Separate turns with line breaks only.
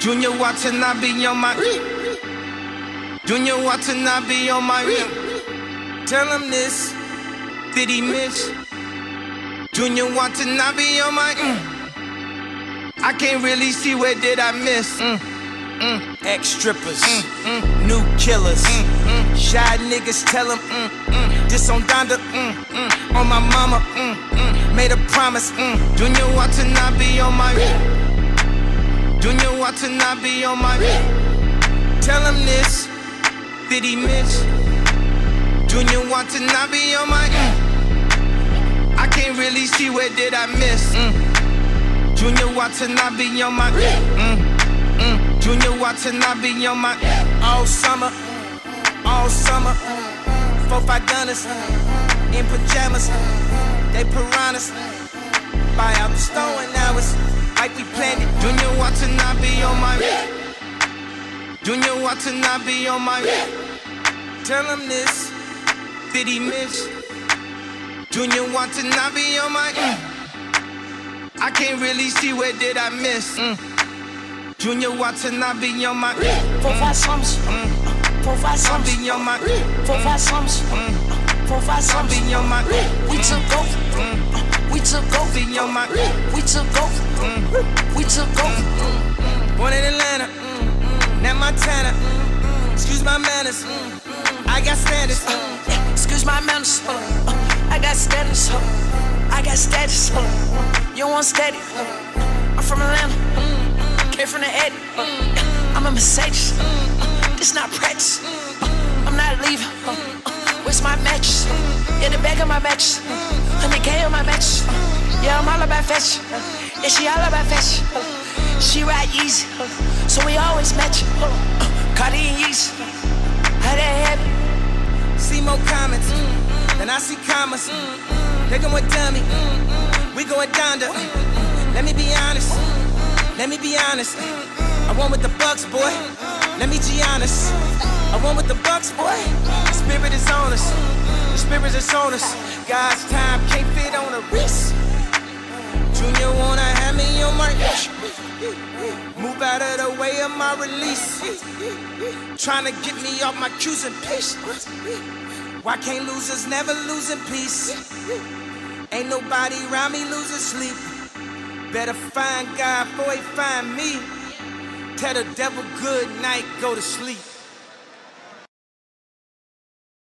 Junya Watanabe on my. Junya Watanabe on my. Tell him this. Did he miss? Junya Watanabe on my. I can't really see where did I miss. Mm, Mm.
Ex strippers, new killers. Mm mm. Shy niggas tell them, this on Donda,
on my mama. Mm mm.
made a promise. Mm.
Junior Watson, I be on my. Junya Watanabe on my. Tell him this. Did he miss? Junya Watanabe on my. I can't really see where did I miss. Mm. Junya Watanabe on my. Mm. Mm. Junya Watanabe on my.
All summer, all summer. Four, five gunners in pajamas. They piranhas. Buy out the store and now it's like we planned it.
Junya Watanabe on my. Junya Watanabe on my.
Tell him this.
Did he miss? Junya Watanabe on my. I can't really see where did I miss. Junya Watanabe on my.
Four, five summers. Four, five summers.
Be on my.
Four, five mm. summers. Mm. Four, five summers.
Be on my.
We took over. We took
Be on my.
We took over. Mm. We took over. Mm.
Born in Atlanta, mm. now Montana. Excuse my manners. I got standards.
Excuse my manners. Uh, I got status. Uh, I got status. Uh, you want steady? I'm from Atlanta. Came from the Eddie. I'm a Mercedes. This not practice. I'm not leaving. Where's my mattress? In the back of my mattress. 100K on my mattress. Yeah, I'm all about fashion. Yeah, she all about fashion. She ride easy. So we always match. Cardi and Yeezy. How that happen?
See more comments than I see commas. They going dummy. We going down to. Let me be honest. Let me be honest. I won with the Bucks, boy. Let me be honest. I won with the Bucks, boy. The spirit is on us. The spirit is on us. God's time can't fit on a of my release. Trying to get me off my cues and pace. Why can't losers never lose in peace? Ain't nobody around me losing sleep. Better find God before he find me. Tell the devil good night, go to sleep.